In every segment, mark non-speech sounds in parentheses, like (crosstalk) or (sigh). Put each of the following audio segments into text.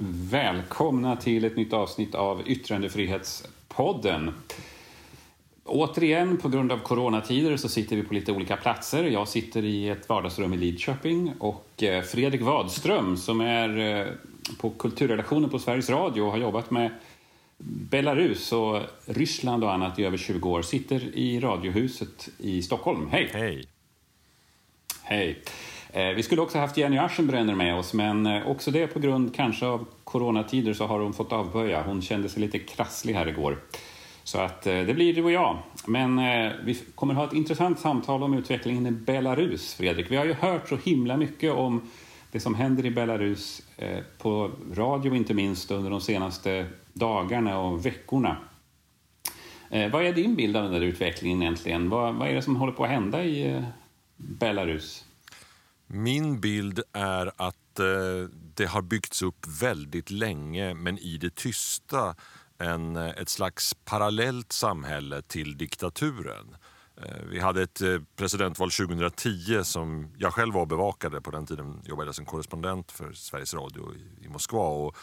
Välkomna till ett nytt avsnitt av Yttrandefrihetspodden. Återigen, på grund av coronatider så sitter vi på lite olika platser. Jag sitter i ett vardagsrum i Lidköping och eh, Fredrik Wadström som är eh, på kulturredaktionen på Sveriges Radio och har jobbat med Belarus och Ryssland och annat i över 20 år sitter i Radiohuset i Stockholm. Hej! Hej! Hej! Eh, vi skulle också haft Jenny Aschenbrenner med oss, men eh, också det på grund kanske av coronatider så har hon fått avböja. Hon kände sig lite krasslig här igår. Så att eh, det blir du och jag. Men vi kommer ha ett intressant samtal om utvecklingen i Belarus, Fredrik. Vi har ju hört så himla mycket om det som händer i Belarus på radio inte minst under de senaste dagarna och veckorna. Vad är din bild av den där utvecklingen egentligen? Vad, vad är det som håller på att hända i Belarus? Min bild är att eh, det har byggts upp väldigt länge, men i det tysta, en, eh, ett slags parallellt samhälle till diktaturen. Eh, vi hade ett eh, presidentval 2010 som jag själv var bevakade. På den tiden jobbade jag som korrespondent för Sveriges Radio i, i Moskva. Och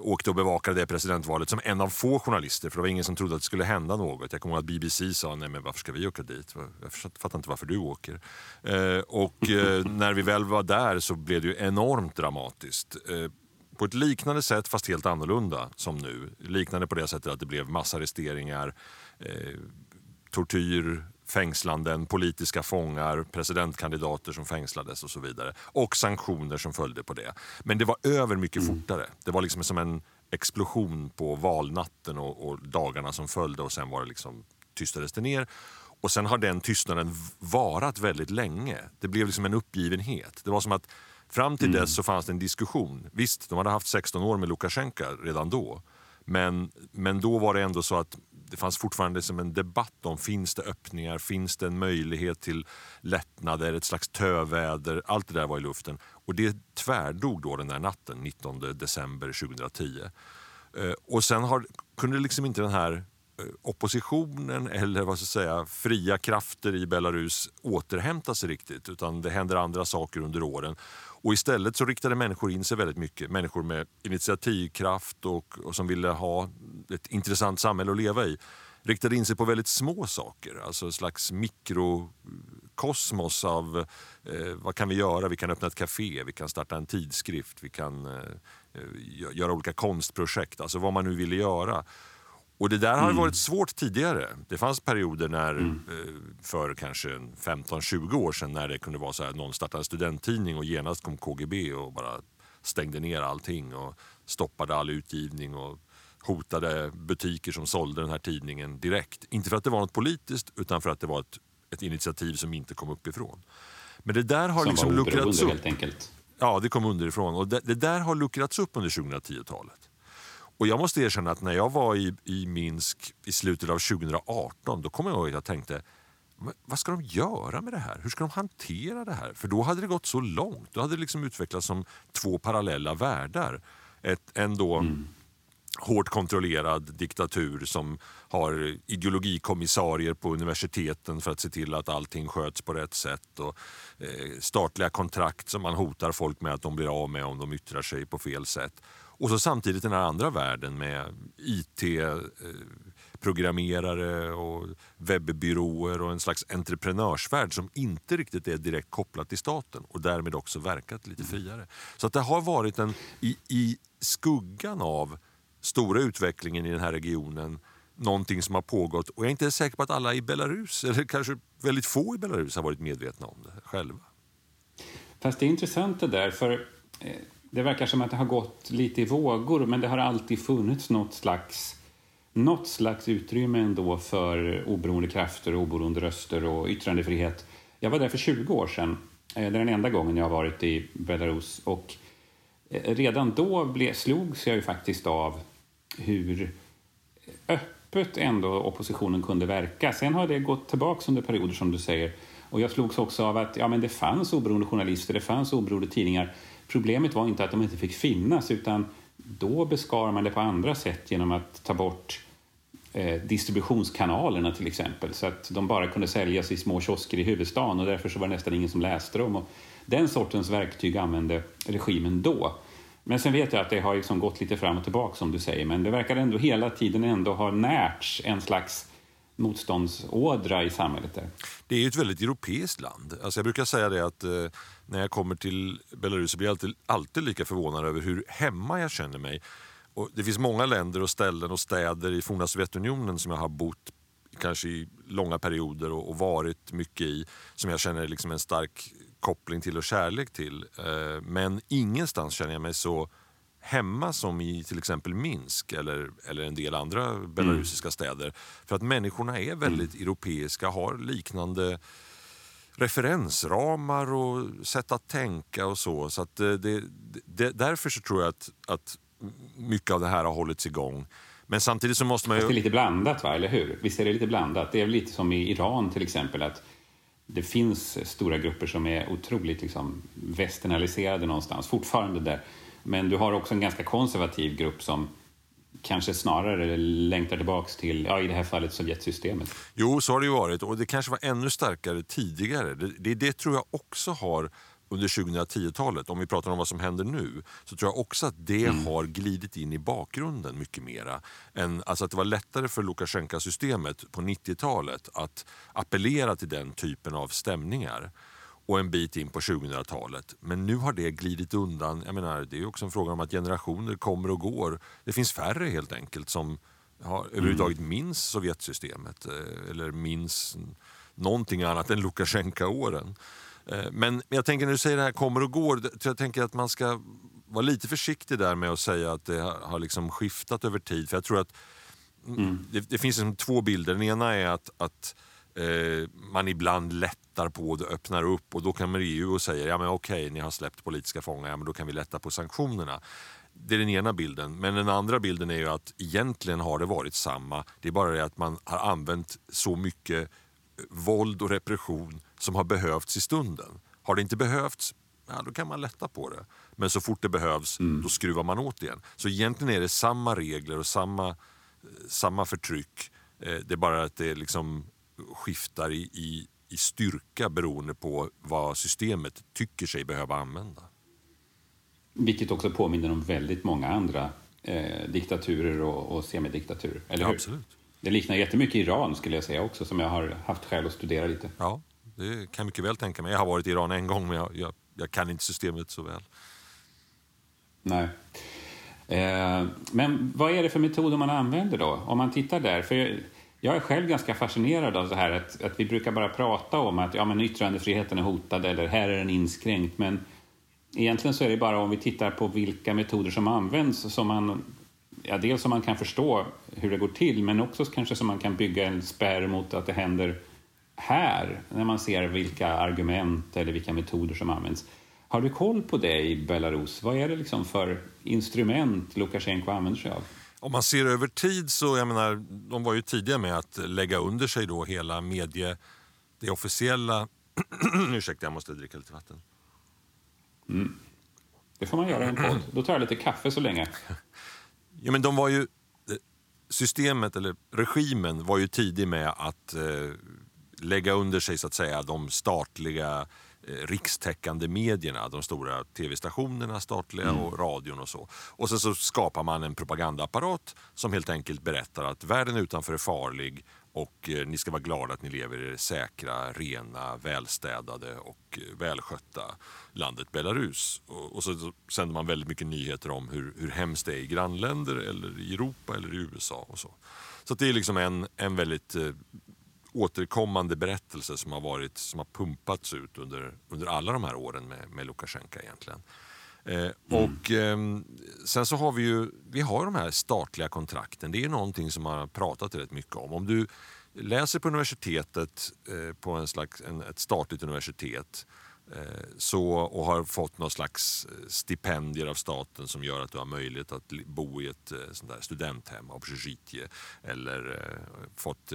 åkte och bevakade det presidentvalet som en av få journalister för det var ingen som trodde att det skulle hända något. Jag kommer ihåg att BBC sa nej men varför ska vi åka dit? Jag fattar inte varför du åker. Eh, och eh, (laughs) när vi väl var där så blev det ju enormt dramatiskt. På ett liknande sätt fast helt annorlunda som nu. Liknande på det sättet att det blev massarresteringar, tortyr, fängslanden, politiska fångar, presidentkandidater som fängslades och så vidare. Och sanktioner som följde på det. Men det var över mycket mm. fortare. Det var liksom som en explosion på valnatten och, och, dagarna som följde och sen var det liksom, tystades det ner. Och sen har den tystnaden varat väldigt länge. Det blev liksom en uppgivenhet. Det var som att fram till mm. dess så fanns det en diskussion. Visst, de hade haft 16 år med Lukasjenko redan då. Men, men då var det ändå så att det fanns fortfarande liksom en debatt om finns det öppningar, finns det en möjlighet till lättnader, ett slags töväder. Allt det där var i luften. Och det tvärdog då den där natten, 19 december 2010. Eh, och sen har, kunde liksom inte den här Eh, oppositionen eller vad ska jag säga, fria krafter i Belarus återhämta sig riktigt utan det händer andra saker under åren. Och istället så riktade människor in sig väldigt mycket. Människor med initiativkraft och, och som ville ha ett intressant samhälle att leva i riktade in sig på väldigt små saker, alltså en slags mikrokosmos av eh, vad kan vi göra? Vi kan öppna ett café, vi kan starta en tidskrift, vi kan eh, göra olika konstprojekt, alltså vad man nu ville göra. Och det där har mm. varit svårt tidigare. Det fanns perioder när, mm. För kanske 15-20 år sedan när det kunde vara så att någon startade en studenttidning och genast kom KGB och bara stängde ner allting och stoppade all utgivning och hotade butiker som sålde den här tidningen direkt. Inte för att det var något politiskt utan för att det var ett, ett initiativ som inte kom uppifrån. Men det där har som liksom luckrats upp. helt enkelt. Ja, det kom underifrån. Och det, det där har luckrats upp under 2010-talet. Och jag måste erkänna att när jag var i, i Minsk i slutet av 2018 då kommer jag ihåg att jag tänkte vad ska de göra med det här? Hur ska de hantera det här? För då hade det gått så långt. Då hade det liksom utvecklats som två parallella världar. Ett, en då mm. hårt kontrollerad diktatur som har ideologikommissarier på universiteten för att se till att allting sköts på rätt sätt och eh, statliga kontrakt som man hotar folk med att de blir av med om de yttrar sig på fel sätt. Och så samtidigt den här andra världen med IT-programmerare och webbyråer och en slags entreprenörsvärld som inte riktigt är direkt kopplad till staten och därmed också verkat lite friare. Så att det har varit en, i, i skuggan av stora utvecklingen i den här regionen någonting som har pågått och jag är inte säker på att alla i Belarus, eller kanske väldigt få i Belarus har varit medvetna om det själva. Fast det är intressant det där, för eh, det verkar som att det har gått lite i vågor men det har alltid funnits något slags, något slags utrymme ändå för oberoende krafter, oberoende röster och yttrandefrihet. Jag var där för 20 år sedan. Eh, det är den enda gången jag har varit i Belarus. Och eh, redan då ble, slogs jag ju faktiskt av hur öppet ändå oppositionen kunde verka. Sen har det gått tillbaka under perioder som du säger. Och jag slogs också av att ja, men det fanns oberoende journalister, det fanns oberoende tidningar Problemet var inte att de inte fick finnas utan då beskar man det på andra sätt genom att ta bort eh, distributionskanalerna till exempel så att de bara kunde säljas i små kiosker i huvudstaden och därför så var det nästan ingen som läste dem. Och den sortens verktyg använde regimen då. Men sen vet jag att det har liksom gått lite fram och tillbaka som du säger, men det verkar ändå hela tiden ändå ha närts en slags motståndsådra i samhället där. Det är ju ett väldigt europeiskt land. Alltså jag brukar säga det att eh, när jag kommer till Belarus så blir jag alltid, alltid lika förvånad över hur hemma jag känner mig. Och det finns många länder och ställen och städer i forna Sovjetunionen som jag har bott kanske i långa perioder och, och varit mycket i som jag känner liksom en stark koppling till och kärlek till. Eh, men ingenstans känner jag mig så hemma som i till exempel Minsk eller, eller en del andra belarusiska mm. städer. För att människorna är väldigt mm. europeiska, har liknande referensramar och sätt att tänka och så. så att det, det, därför så tror jag att, att mycket av det här har hållits igång. Men samtidigt så måste man ju... det är lite blandat, va? eller hur? Visst är det lite blandat? Det är lite som i Iran till exempel. att det finns stora grupper som är otroligt liksom, västernaliserade någonstans, fortfarande där. Men du har också en ganska konservativ grupp som kanske snarare längtar tillbaks till, ja, i det här fallet, Sovjetsystemet. Jo, så har det ju varit och det kanske var ännu starkare tidigare. Det, det, det tror jag också har under 2010-talet, om vi pratar om vad som händer nu, så tror jag också att det mm. har glidit in i bakgrunden mycket mera. Än, alltså att det var lättare för Lukasjenko-systemet på 90-talet att appellera till den typen av stämningar och en bit in på 2000-talet. Men nu har det glidit undan. Jag menar, det är också en fråga om att generationer kommer och går. Det finns färre helt enkelt som har, mm. överhuvudtaget minns Sovjetsystemet eh, eller minns någonting annat än Lukasjenko-åren. Eh, men jag tänker när du säger det här kommer och går, jag tänker att man ska vara lite försiktig där med att säga att det har liksom skiftat över tid. För jag tror att mm. det, det, finns liksom två bilder. Den ena är att, att man ibland lättar på det, öppnar upp och då kommer EU och säger ja men okej, ni har släppt politiska fångar, ja, men då kan vi lätta på sanktionerna. Det är den ena bilden. Men den andra bilden är ju att egentligen har det varit samma. Det är bara det att man har använt så mycket våld och repression som har behövts i stunden. Har det inte behövts, ja, då kan man lätta på det. Men så fort det behövs, mm. då skruvar man åt igen. Så egentligen är det samma regler och samma, samma förtryck. Eh, det är bara att det liksom skiftar i, i, i styrka beroende på vad systemet tycker sig behöva använda. Vilket också påminner om väldigt många andra eh, diktaturer och, och semidiktaturer, eller hur? absolut. Det liknar jättemycket Iran skulle jag säga också, som jag har haft skäl att studera lite. Ja, det kan jag mycket väl tänka mig. Jag har varit i Iran en gång, men jag, jag, jag kan inte systemet så väl. Nej. Eh, men vad är det för metoder man använder då? Om man tittar där, för jag, är själv ganska fascinerad av det här att, att vi brukar bara prata om att ja, men yttrandefriheten är hotad eller här är den inskränkt, men egentligen så är det bara om vi tittar på vilka metoder som används som man ja, dels som man kan förstå hur det går till men också kanske som man kan bygga en spärr mot att det händer här när man ser vilka argument eller vilka metoder som används. Har du koll på det i Belarus? Vad är det liksom för instrument Lukasjenko använder sig av? Om man ser över tid så, jag menar, de var ju tidiga med att lägga under sig då hela medie, det officiella... (clears throat) Ursäkta, jag måste dricka lite vatten. Mm. Det får man göra i en podd. Då tar jag lite kaffe så länge. (clears throat) Ja, men de var ju, systemet, eller regimen, var ju tidig med att eh, lägga under sig så att säga de statliga rikstäckande medierna, de stora tv-stationerna, statliga mm. och radion och så. Och sen så skapar man en propagandaapparat som helt enkelt berättar att världen utanför är farlig och eh, ni ska vara glada att ni lever i det säkra, rena, välstädade och eh, välskötta landet Belarus. Och, och så sänder man väldigt mycket nyheter om hur, hur hemskt det är i grannländer eller i Europa eller i USA och så. Så det är liksom en, en väldigt eh, återkommande berättelse som har, varit, som har pumpats ut under, under alla de här åren med, med Lukasjenko egentligen. Eh, mm. Och eh, sen så har vi ju vi har de här statliga kontrakten. Det är ju någonting som man har pratat rätt mycket om. Om du läser på universitetet, eh, på en slags, en, ett statligt universitet eh, så, och har fått någon slags eh, stipendier av staten som gör att du har möjlighet att bo i ett sånt där studenthem, obsjitje, eller fått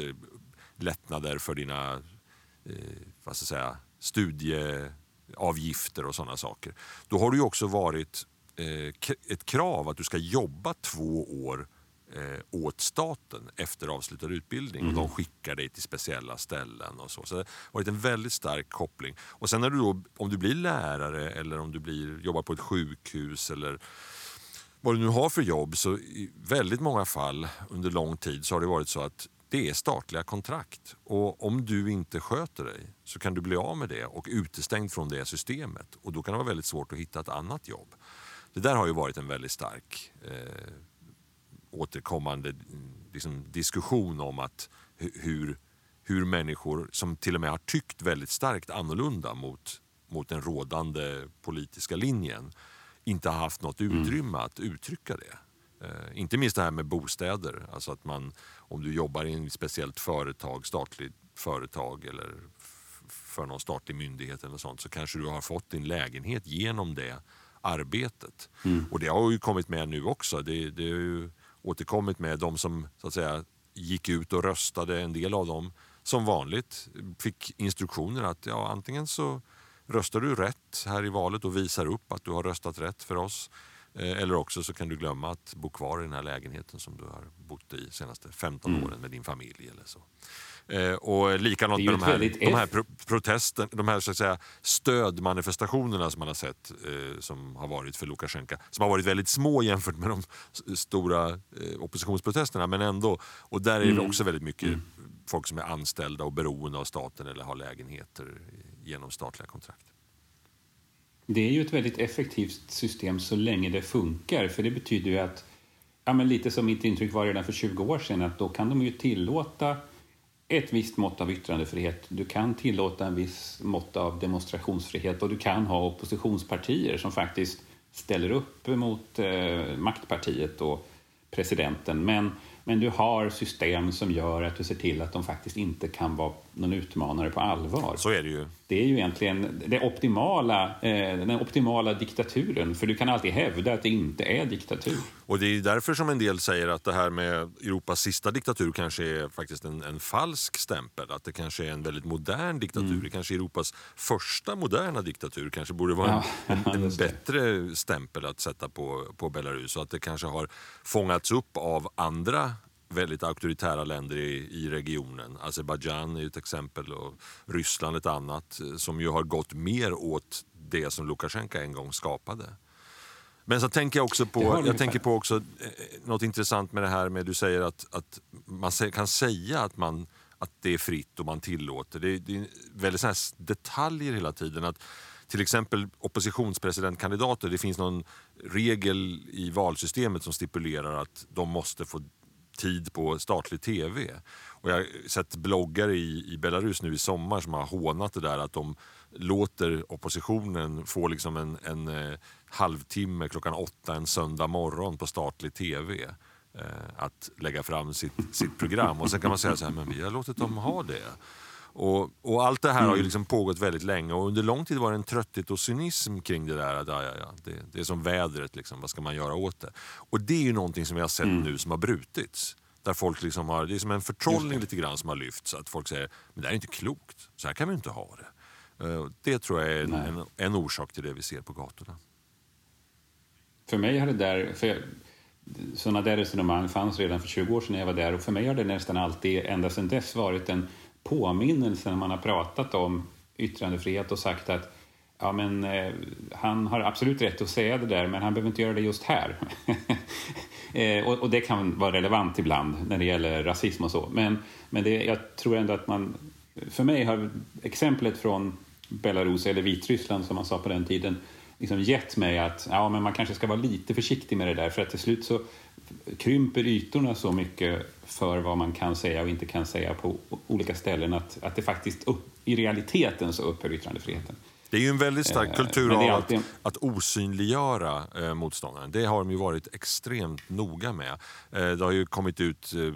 lättnader för dina vad ska säga, studie avgifter och sådana saker. Då har det ju också varit eh, ett krav att du ska jobba två år eh, åt staten efter avslutad utbildning mm. och de skickar dig till speciella ställen och så. Så det har varit en väldigt stark koppling. Och sen när du då, om du blir lärare eller om du blir, jobbar på ett sjukhus eller vad du nu har för jobb så i väldigt många fall under lång tid så har det varit så att det är statliga kontrakt. Och om du inte sköter dig så kan du bli av med det och utestängd från det systemet. Och då kan det vara väldigt svårt att hitta ett annat jobb. Det där har ju varit en väldigt stark eh, återkommande liksom, diskussion om att hur, hur människor som till och med har tyckt väldigt starkt annorlunda mot, mot den rådande politiska linjen inte har haft något mm. utrymme mm. att uttrycka det. Eh, inte minst det här med bostäder. Alltså att man, om du jobbar i ett speciellt företag, statligt företag eller för någon statlig myndighet eller sånt så kanske du har fått din lägenhet genom det arbetet. Mm. Och det har ju kommit med nu också. Det, det har ju återkommit med de som så att säga gick ut och röstade, en del av dem som vanligt fick instruktioner att ja, antingen så röstar du rätt här i valet och visar upp att du har röstat rätt för oss eller också så kan du glömma att bo kvar i den här lägenheten som du har bott i senaste 15 mm. åren med din familj. Eller så. Eh, och likadant med de här, de här pro protesten, de här så att säga, stödmanifestationerna som man har sett eh, som har varit för Lukasjenko. Som har varit väldigt små jämfört med de stora eh, oppositionsprotesterna men ändå. Och där är det mm. också väldigt mycket mm. folk som är anställda och beroende av staten eller har lägenheter genom statliga kontrakt. Det är ju ett väldigt effektivt system så länge det funkar. För det betyder ju att, ja, men lite som mitt intryck var redan för 20 år sedan, att då kan de ju tillåta ett visst mått av yttrandefrihet. Du kan tillåta en viss mått av demonstrationsfrihet och du kan ha oppositionspartier som faktiskt ställer upp mot eh, maktpartiet och presidenten. Men men du har system som gör att du ser till att de faktiskt inte kan vara någon utmanare på allvar. Så är det ju. Det är ju egentligen det optimala, eh, den optimala diktaturen. För du kan alltid hävda att det inte är diktatur. Och det är därför som en del säger att det här med Europas sista diktatur kanske är faktiskt en, en falsk stämpel. Att det kanske är en väldigt modern diktatur. Mm. Det kanske är Europas första moderna diktatur. kanske borde vara (laughs) ja, en, en bättre stämpel att sätta på, på Belarus. Och att det kanske har fångats upp av andra väldigt auktoritära länder i, i regionen. Azerbajdzjan är ett exempel och Ryssland ett annat som ju har gått mer åt det som Lukasjenko en gång skapade. Men så tänker jag också på, jag tänker på också, eh, något intressant med det här med du säger att, att man kan säga att, man, att det är fritt och man tillåter. Det, det är väldigt sådana detaljer hela tiden. Att till exempel oppositionspresidentkandidater, det finns någon regel i valsystemet som stipulerar att de måste få tid på statlig tv. Och jag har sett bloggare i, i Belarus nu i sommar som har hånat det där att de låter oppositionen få liksom en, en eh, halvtimme klockan åtta en söndag morgon på statlig tv eh, att lägga fram sitt, sitt program. Och sen kan man säga så här, men vi har låtit dem ha det. Och, och, allt det här mm. har ju mm. liksom pågått väldigt länge och under lång tid var det en trötthet och cynism kring det där. Att, ja, ja, ja, det, det, är som vädret, liksom, vad ska man göra åt det? Och det är ju någonting som vi har sett mm. nu som har brutits. Där folk liksom har, det är som en förtrollning lite grann som har lyfts. Att folk säger, men det här är inte klokt, så här kan vi inte ha det. Eh, det tror jag är en, en, en, orsak till det vi ser på gatorna. För mig har det där, för jag, sådana där resonemang fanns redan för 20 år sedan när jag var där och för mig har det nästan alltid, ända sedan dess, varit en påminnelse när man har pratat om yttrandefrihet och sagt att ja, men, eh, han har absolut rätt att säga det där, men han behöver inte göra det just här. (laughs) eh, och, och, det kan vara relevant ibland när det gäller rasism och så. Men, men det, jag tror ändå att man... För mig har exemplet från Belarus, eller Vitryssland som man sa på den tiden, liksom gett mig att ja, men man kanske ska vara lite försiktig med det där för att till slut så krymper ytorna så mycket för vad man kan säga och inte kan säga på olika ställen att, att det faktiskt upp, i realiteten så upphör yttrandefriheten. Det är ju en väldigt stark eh, kultur av alltid... att, att osynliggöra eh, motståndaren. Det har de ju varit extremt noga med. Eh, det har ju kommit ut, eh,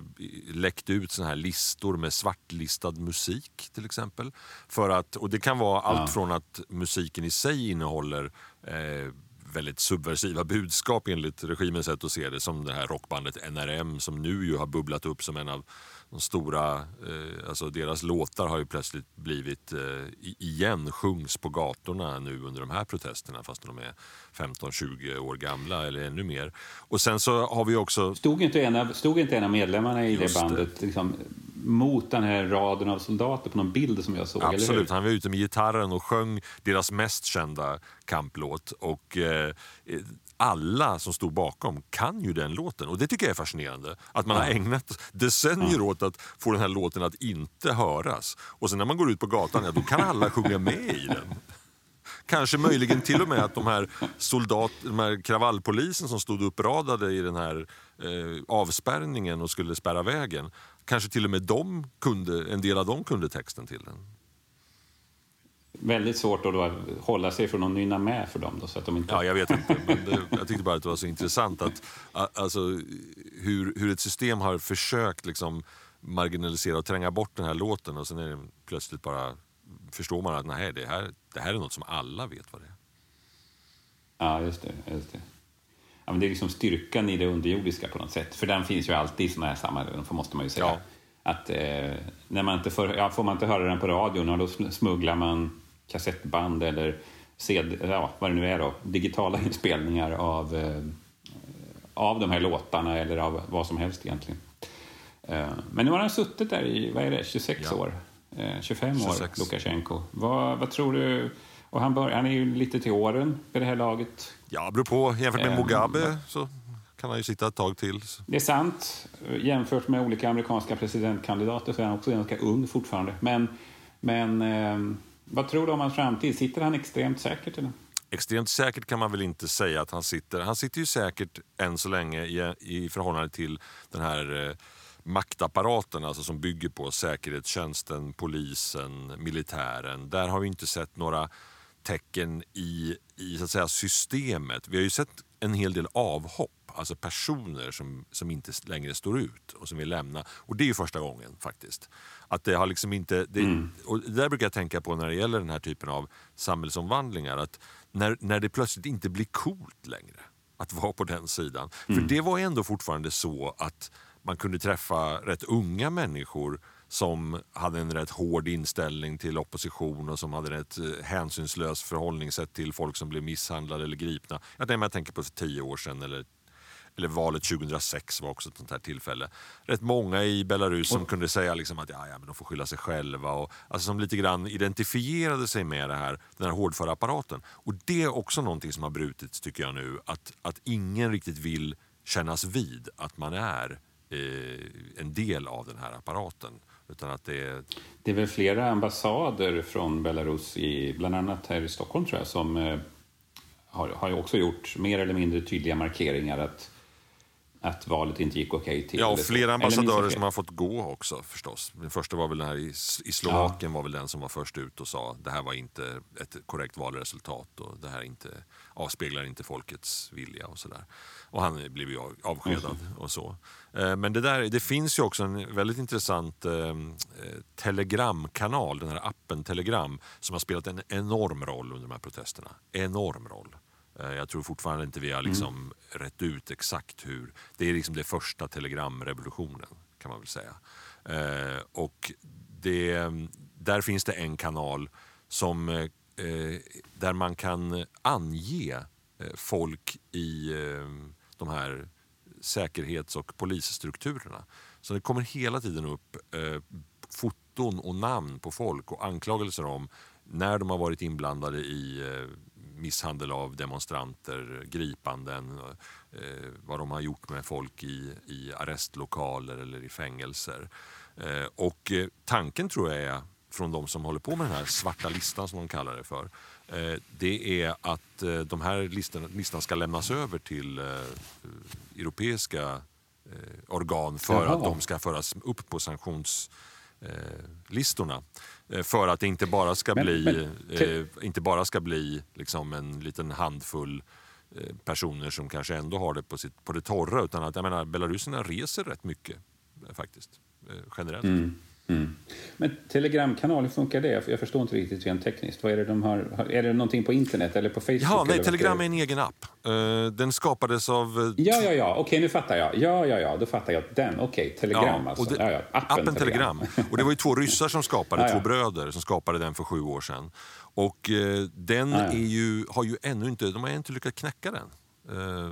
läckt ut såna här listor med svartlistad musik till exempel. För att, och det kan vara allt ja. från att musiken i sig innehåller eh, väldigt subversiva budskap enligt regimens sätt att se det. Som det här rockbandet NRM som nu ju har bubblat upp som en av de stora, eh, alltså deras låtar har ju plötsligt blivit, eh, igen sjungs på gatorna nu under de här protesterna fast de är 15-20 år gamla eller ännu mer. Och sen så har vi också... Stod inte en av, stod inte en av medlemmarna i det bandet det. Liksom, mot den här raden av soldater på någon bild som jag såg. Absolut, han var ute med gitarren och sjöng deras mest kända kamplåt. Och eh, alla som stod bakom kan ju den låten. Och det tycker jag är fascinerande. Att man har ägnat decennier ja. åt att få den här låten att inte höras. Och sen när man går ut på gatan, ja, då kan alla sjunga med i den. Kanske möjligen till och med att de här, soldat, de här kravallpolisen som stod uppradade i den här eh, avspärrningen och skulle spärra vägen. Kanske till och med de kunde, en del av dem kunde texten till den. Väldigt svårt att då hålla sig från att nynna med för dem. Då, så att de inte... Ja, jag vet inte. Men det, jag tyckte bara att det var så intressant att alltså, hur, hur ett system har försökt liksom marginalisera och tränga bort den här låten och sen är det plötsligt bara förstår man att nej, det, här, det här är något som alla vet vad det är. Ja, just det. Just det. Ja, men det är liksom styrkan i det underjordiska på något sätt. För den finns ju alltid i sådana här sammanhang, måste man ju säga. Ja. Att, eh, när man inte får, ja, får man inte höra den på radion, då smugglar man kassettband eller CD, ja, vad det nu är då, digitala (laughs) inspelningar av, eh, av de här låtarna eller av vad som helst egentligen. Eh, men nu har han suttit där i, vad är det, 26 ja. år? 25 eh, 26. år, Lukasjenko. Vad, vad tror du? Och han, bör, han är ju lite till åren vid det här laget. Ja, beror på. Jämfört med Mugabe så kan han ju sitta ett tag till. Det är sant. Jämfört med olika amerikanska presidentkandidater så är han också ganska ung fortfarande. Men, men eh, vad tror du om hans framtid? Sitter han extremt säkert? Eller? Extremt säkert kan man väl inte säga att han sitter. Han sitter ju säkert än så länge i, i förhållande till den här eh, maktapparaten alltså som bygger på säkerhetstjänsten, polisen, militären. Där har vi inte sett några tecken i, i så att säga, systemet. Vi har ju sett en hel del avhopp, alltså personer som, som inte längre står ut och som vill lämna. Och det är ju första gången faktiskt. Att det har liksom inte, det, mm. och det där brukar jag tänka på när det gäller den här typen av samhällsomvandlingar. Att när, när det plötsligt inte blir coolt längre att vara på den sidan. Mm. För det var ändå fortfarande så att man kunde träffa rätt unga människor som hade en rätt hård inställning till opposition och som hade ett eh, hänsynslöst förhållningssätt till folk som blev misshandlade eller gripna. Jag tänker på för tio år sedan eller, eller valet 2006 var också ett sånt här tillfälle. Rätt många i Belarus som kunde säga liksom att ja, ja, men de får skylla sig själva och alltså som lite grann identifierade sig med det här, den här hårdföra apparaten. Och det är också någonting som har brutits tycker jag nu, att, att ingen riktigt vill kännas vid att man är eh, en del av den här apparaten. Utan att det, är... det är väl flera ambassader från Belarus, i, bland annat här i Stockholm tror jag, som eh, har, har också gjort mer eller mindre tydliga markeringar att att valet inte gick okej okay till. Ja, och flera ambassadörer som har fått gå också förstås. Den första var väl den här i, i Slovakien ja. var väl den som var först ut och sa det här var inte ett korrekt valresultat och det här inte, avspeglar inte folkets vilja och sådär. Och han blev ju avskedad mm. och så. Eh, men det, där, det finns ju också en väldigt intressant eh, eh, telegramkanal, den här appen Telegram, som har spelat en enorm roll under de här protesterna. Enorm roll. Eh, jag tror fortfarande inte vi har mm. liksom mm. rätt ut exakt hur... Det är liksom det första telegramrevolutionen kan man väl säga. Eh, och det, där finns det en kanal som, eh, där man kan ange eh, folk i eh, de här säkerhets och polisstrukturerna. Så det kommer hela tiden upp eh, foton och namn på folk och anklagelser om när de har varit inblandade i misshandel av demonstranter, gripanden, eh, vad de har gjort med folk i, i arrestlokaler eller i fängelser. Eh, och eh, tanken tror jag är, från de som håller på med den här svarta listan som de kallar det för, det är att de här listan, listan ska lämnas över till europeiska organ för Jaha. att de ska föras upp på sanktionslistorna. Eh, för att det inte bara ska men, bli, men, eh, inte bara ska bli liksom en liten handfull eh, personer som kanske ändå har det på, sitt, på det torra. Utan att jag menar, belaruserna reser rätt mycket eh, faktiskt, generellt. Mm. Mm. Men telegramkanal, hur funkar det? Jag förstår inte riktigt rent tekniskt. Vad är, det de har, är det någonting på internet eller på Facebook? Ja, nej, Telegram är en egen app. Uh, den skapades av... Uh, ja, ja, ja, okej, nu fattar jag. Ja, ja, ja, då fattar jag. Den, okej. Telegram ja, alltså. Det, ja, ja. Appen, appen telegram. telegram. Och det var ju två ryssar som skapade, (laughs) ja, två bröder som skapade den för sju år sedan. Och uh, den är ju, har ju ännu inte, de har inte lyckats knäcka den,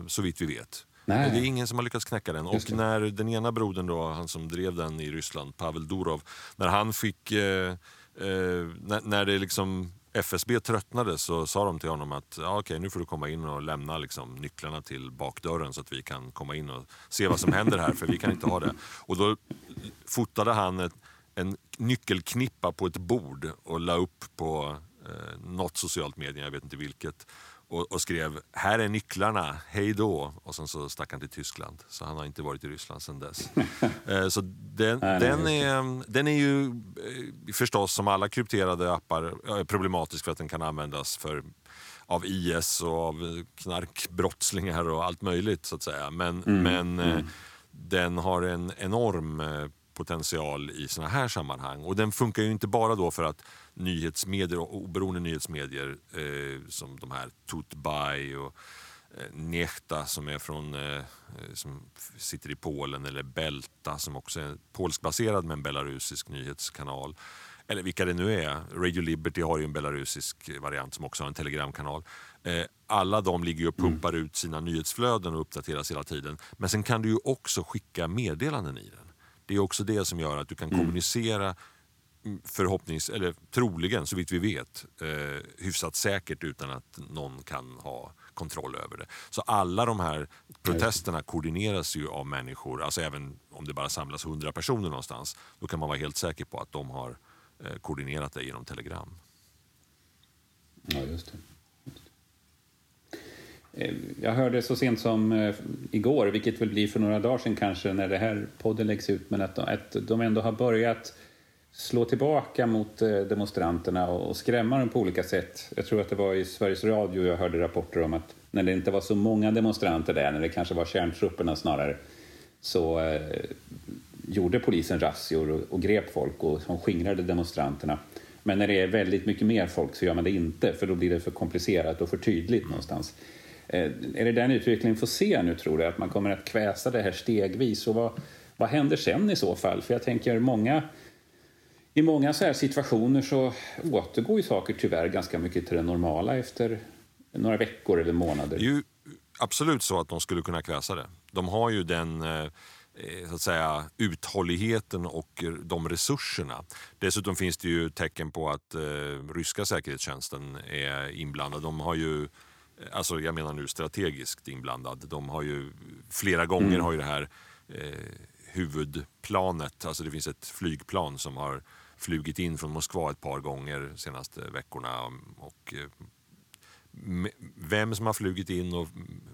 så vitt vi vet. Nej. Det är ingen som har lyckats knäcka den. Och när den ena brodern, då, han som drev den i Ryssland, Pavel Durov, när han fick... Eh, eh, när, när det liksom FSB tröttnade så sa de till honom att ja, okej, nu får du komma in och lämna liksom, nycklarna till bakdörren så att vi kan komma in och se vad som händer här, för vi kan inte ha det. Och då fotade han ett, en nyckelknippa på ett bord och la upp på eh, något socialt medie, jag vet inte vilket och, och, skrev “Här är nycklarna, hej då” och sen så stack han till Tyskland. Så han har inte varit i Ryssland sedan dess. (laughs) eh, så den, den, är, den är ju eh, förstås som alla krypterade appar problematisk för att den kan användas för av IS och av knarkbrottslingar och allt möjligt så att säga. Men, mm, men eh, mm. den har en enorm eh, potential i såna här sammanhang. Och den funkar ju inte bara då för att nyhetsmedier oberoende nyhetsmedier eh, som de här Tutbaj och eh, Nechta som är från eh, som sitter i Polen eller Belta som också är polskbaserad med en belarusisk nyhetskanal. Eller vilka det nu är. Radio Liberty har ju en belarusisk variant som också har en telegramkanal. Eh, alla de ligger och pumpar mm. ut sina nyhetsflöden och uppdateras hela tiden. Men sen kan du ju också skicka meddelanden i den. Det är också det som gör att du kan mm. kommunicera mm, förhoppnings, eller troligen, så vitt vi vet, eh, hyfsat säkert utan att någon kan ha kontroll över det. Så alla de här protesterna koordineras ju av människor, alltså även om det bara samlas hundra personer någonstans, då kan man vara helt säker på att de har eh, koordinerat det genom telegram. Ja, just det. Eh, jag hörde så sent som eh, igår, vilket väl blir för några dagar sedan kanske när det här podden läggs ut, men att, att de ändå har börjat slå tillbaka mot eh, demonstranterna och skrämma dem på olika sätt. Jag tror att det var i Sveriges Radio jag hörde rapporter om att när det inte var så många demonstranter där, när det kanske var kärntrupperna snarare, så gjorde polisen razzior och, och grep folk och som skingrade demonstranterna. Men när det är väldigt mycket mer folk så gör man det inte, för då blir det för komplicerat och för tydligt någonstans. Eh, är det den utvecklingen vi får se nu tror du? Att man kommer att kväsa det här stegvis? Och vad, vad händer sen i så fall? För jag tänker många i många så här situationer så återgår ju saker tyvärr ganska mycket till det normala efter några veckor eller månader. Det är ju absolut så att de skulle kunna kväsa det. De har ju den eh, eh, så att säga, uthålligheten och de resurserna. Dessutom finns det ju tecken på att eh, ryska säkerhetstjänsten är inblandad. De har ju Alltså jag menar nu strategiskt inblandad. De har ju flera gånger mm. har ju det här eh, huvudplanet, alltså det finns ett flygplan som har flugit in från Moskva ett par gånger de senaste veckorna. Och, eh, vem som har flugit in och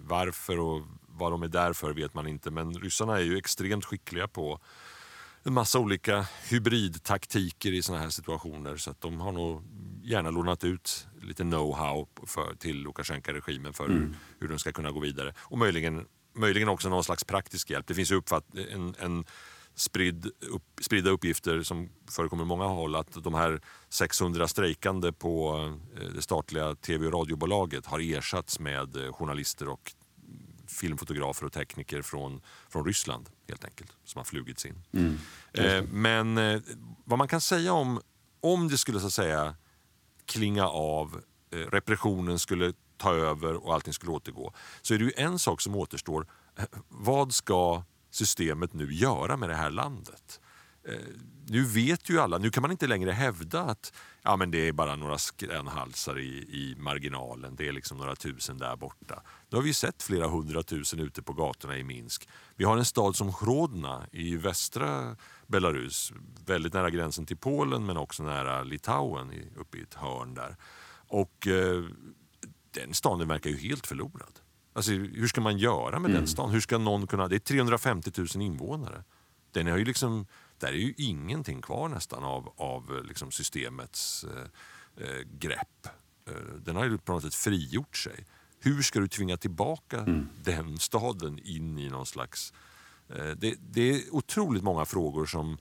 varför och vad de är där för vet man inte. Men ryssarna är ju extremt skickliga på en massa olika hybridtaktiker i såna här situationer. Så att de har nog gärna lånat ut lite know-how till Lukasjenko-regimen för mm. hur, de ska kunna gå vidare. Och möjligen, möjligen också någon slags praktisk hjälp. Det finns uppfatt, en, en spridd, upp, spridda uppgifter som förekommer på många håll att de här 600 strejkande på eh, det statliga tv och radiobolaget har ersatts med eh, journalister och filmfotografer och tekniker från, från Ryssland helt enkelt, som har flugits in. Mm, eh, men eh, vad man kan säga om, om det skulle så att säga klinga av, eh, repressionen skulle ta över och allting skulle återgå, så är det ju en sak som återstår. Eh, vad ska systemet nu göra med det här landet? Eh, nu vet ju alla, nu kan man inte längre hävda att ja, men det är bara några skränhalsar i, i marginalen, det är liksom några tusen där borta. Nu har vi sett flera hundratusen ute på gatorna i Minsk. Vi har en stad som Hrodna i västra Belarus, väldigt nära gränsen till Polen men också nära Litauen uppe i ett hörn där. Och eh, den staden verkar ju helt förlorad. Alltså, hur ska man göra med mm. den stan? Hur ska någon kunna... Det är 350 000 invånare. Den har ju liksom där är ju ingenting kvar nästan av, av liksom systemets eh, eh, grepp. Eh, den har ju på något sätt frigjort sig. Hur ska du tvinga tillbaka mm. den staden in i någon slags... Eh, det, det, är otroligt många frågor som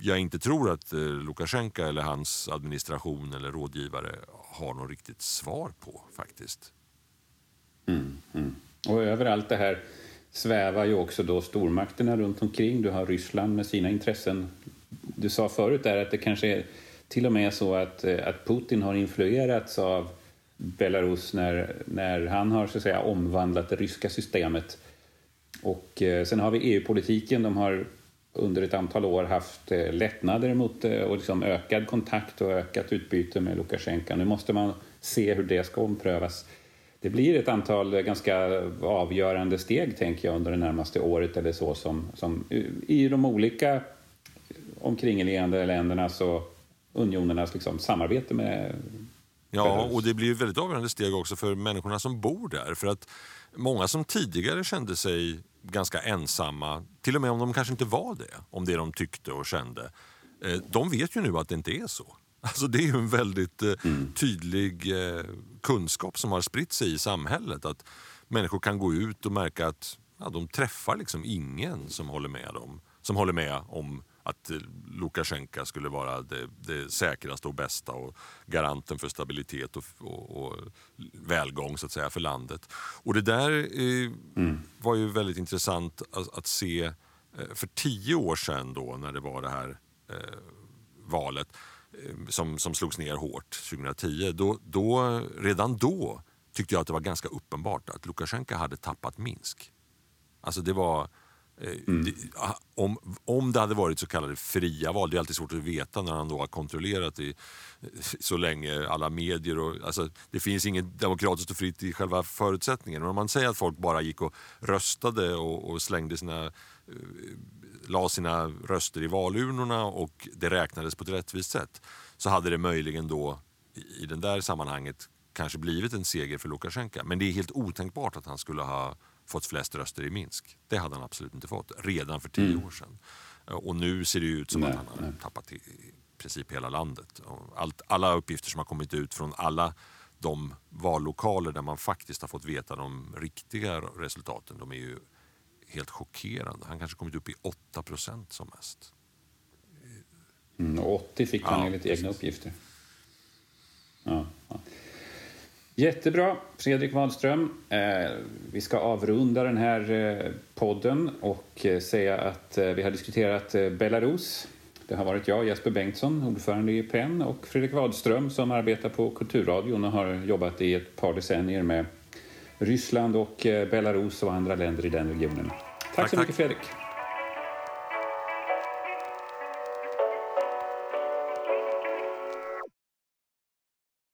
jag inte tror att eh, Lukasjenko eller hans administration eller rådgivare har något riktigt svar på faktiskt. Mm, mm. Och överallt det här svävar ju också då stormakterna runt omkring. Du har Ryssland med sina intressen. Du sa förut där att det kanske är till och med så att, eh, att Putin har influerats av Belarus när, när han har så att säga omvandlat det ryska systemet och eh, sen har vi EU-politiken. De har under ett antal år haft eh, lättnader mot eh, och liksom ökad kontakt och ökat utbyte med Lukasjenko. Nu måste man se hur det ska omprövas. Det blir ett antal ganska avgörande steg, tänker jag, under det närmaste året eller så som, som i de olika omkringliggande ländernas och unionernas liksom, samarbete med Ja, och det blir ett väldigt avgörande steg också för människorna som bor där. För att många som tidigare kände sig ganska ensamma, till och med om de kanske inte var det, om det de tyckte och kände, eh, de vet ju nu att det inte är så. (laughs) Alltså det är ju en väldigt eh, mm. tydlig eh, kunskap som har spritt sig i samhället. Att människor kan gå ut och märka att ja, de träffar liksom ingen som håller med dem. Som håller med om att Lukasjenko skulle vara det, det, säkraste och bästa och garanten för stabilitet och, och, och välgång så att säga för landet. Och det där eh, mm. var ju väldigt intressant att, att se eh, för tio år sedan då när det var det här eh, valet eh, som, som slogs ner hårt 2010. Då, då, redan då tyckte jag att det var ganska uppenbart att Lukasjenko hade tappat Minsk. Alltså det var Mm. om, om det hade varit så kallade fria val, det är alltid svårt att veta när han då har kontrollerat i, eh, så länge alla medier och, alltså, det finns inget demokratiskt och fritt i själva förutsättningen. Men om man säger att folk bara gick och röstade och, och slängde sina eh, la sina röster i valurnorna och det räknades på ett rättvist sätt så hade det möjligen då i det där sammanhanget kanske blivit en seger för Lukasjenko. Men det är helt otänkbart att han skulle ha fått flest röster i Minsk. Det hade han absolut inte fått redan för tio mm. år sedan. Och nu ser det ut som nej, att han har nej. tappat i princip hela landet. Allt, alla uppgifter som har kommit ut från alla de vallokaler där man faktiskt har fått veta de riktiga resultaten, de är ju helt chockerande. Han kanske kommit upp i 8 procent som mest. Mm, 80 fick han ja, enligt egna uppgifter. Ja, ja. Jättebra, Fredrik Wadström. Eh, vi ska avrunda den här eh, podden och eh, säga att vi har diskuterat Belarus. Det har varit jag, Jesper Bengtsson, ordförande i PEN och Fredrik Wadström som arbetar på Kulturradion och har jobbat i ett par decennier med Ryssland och Belarus och andra länder i den regionen. Tack, tack så mycket tack. Fredrik.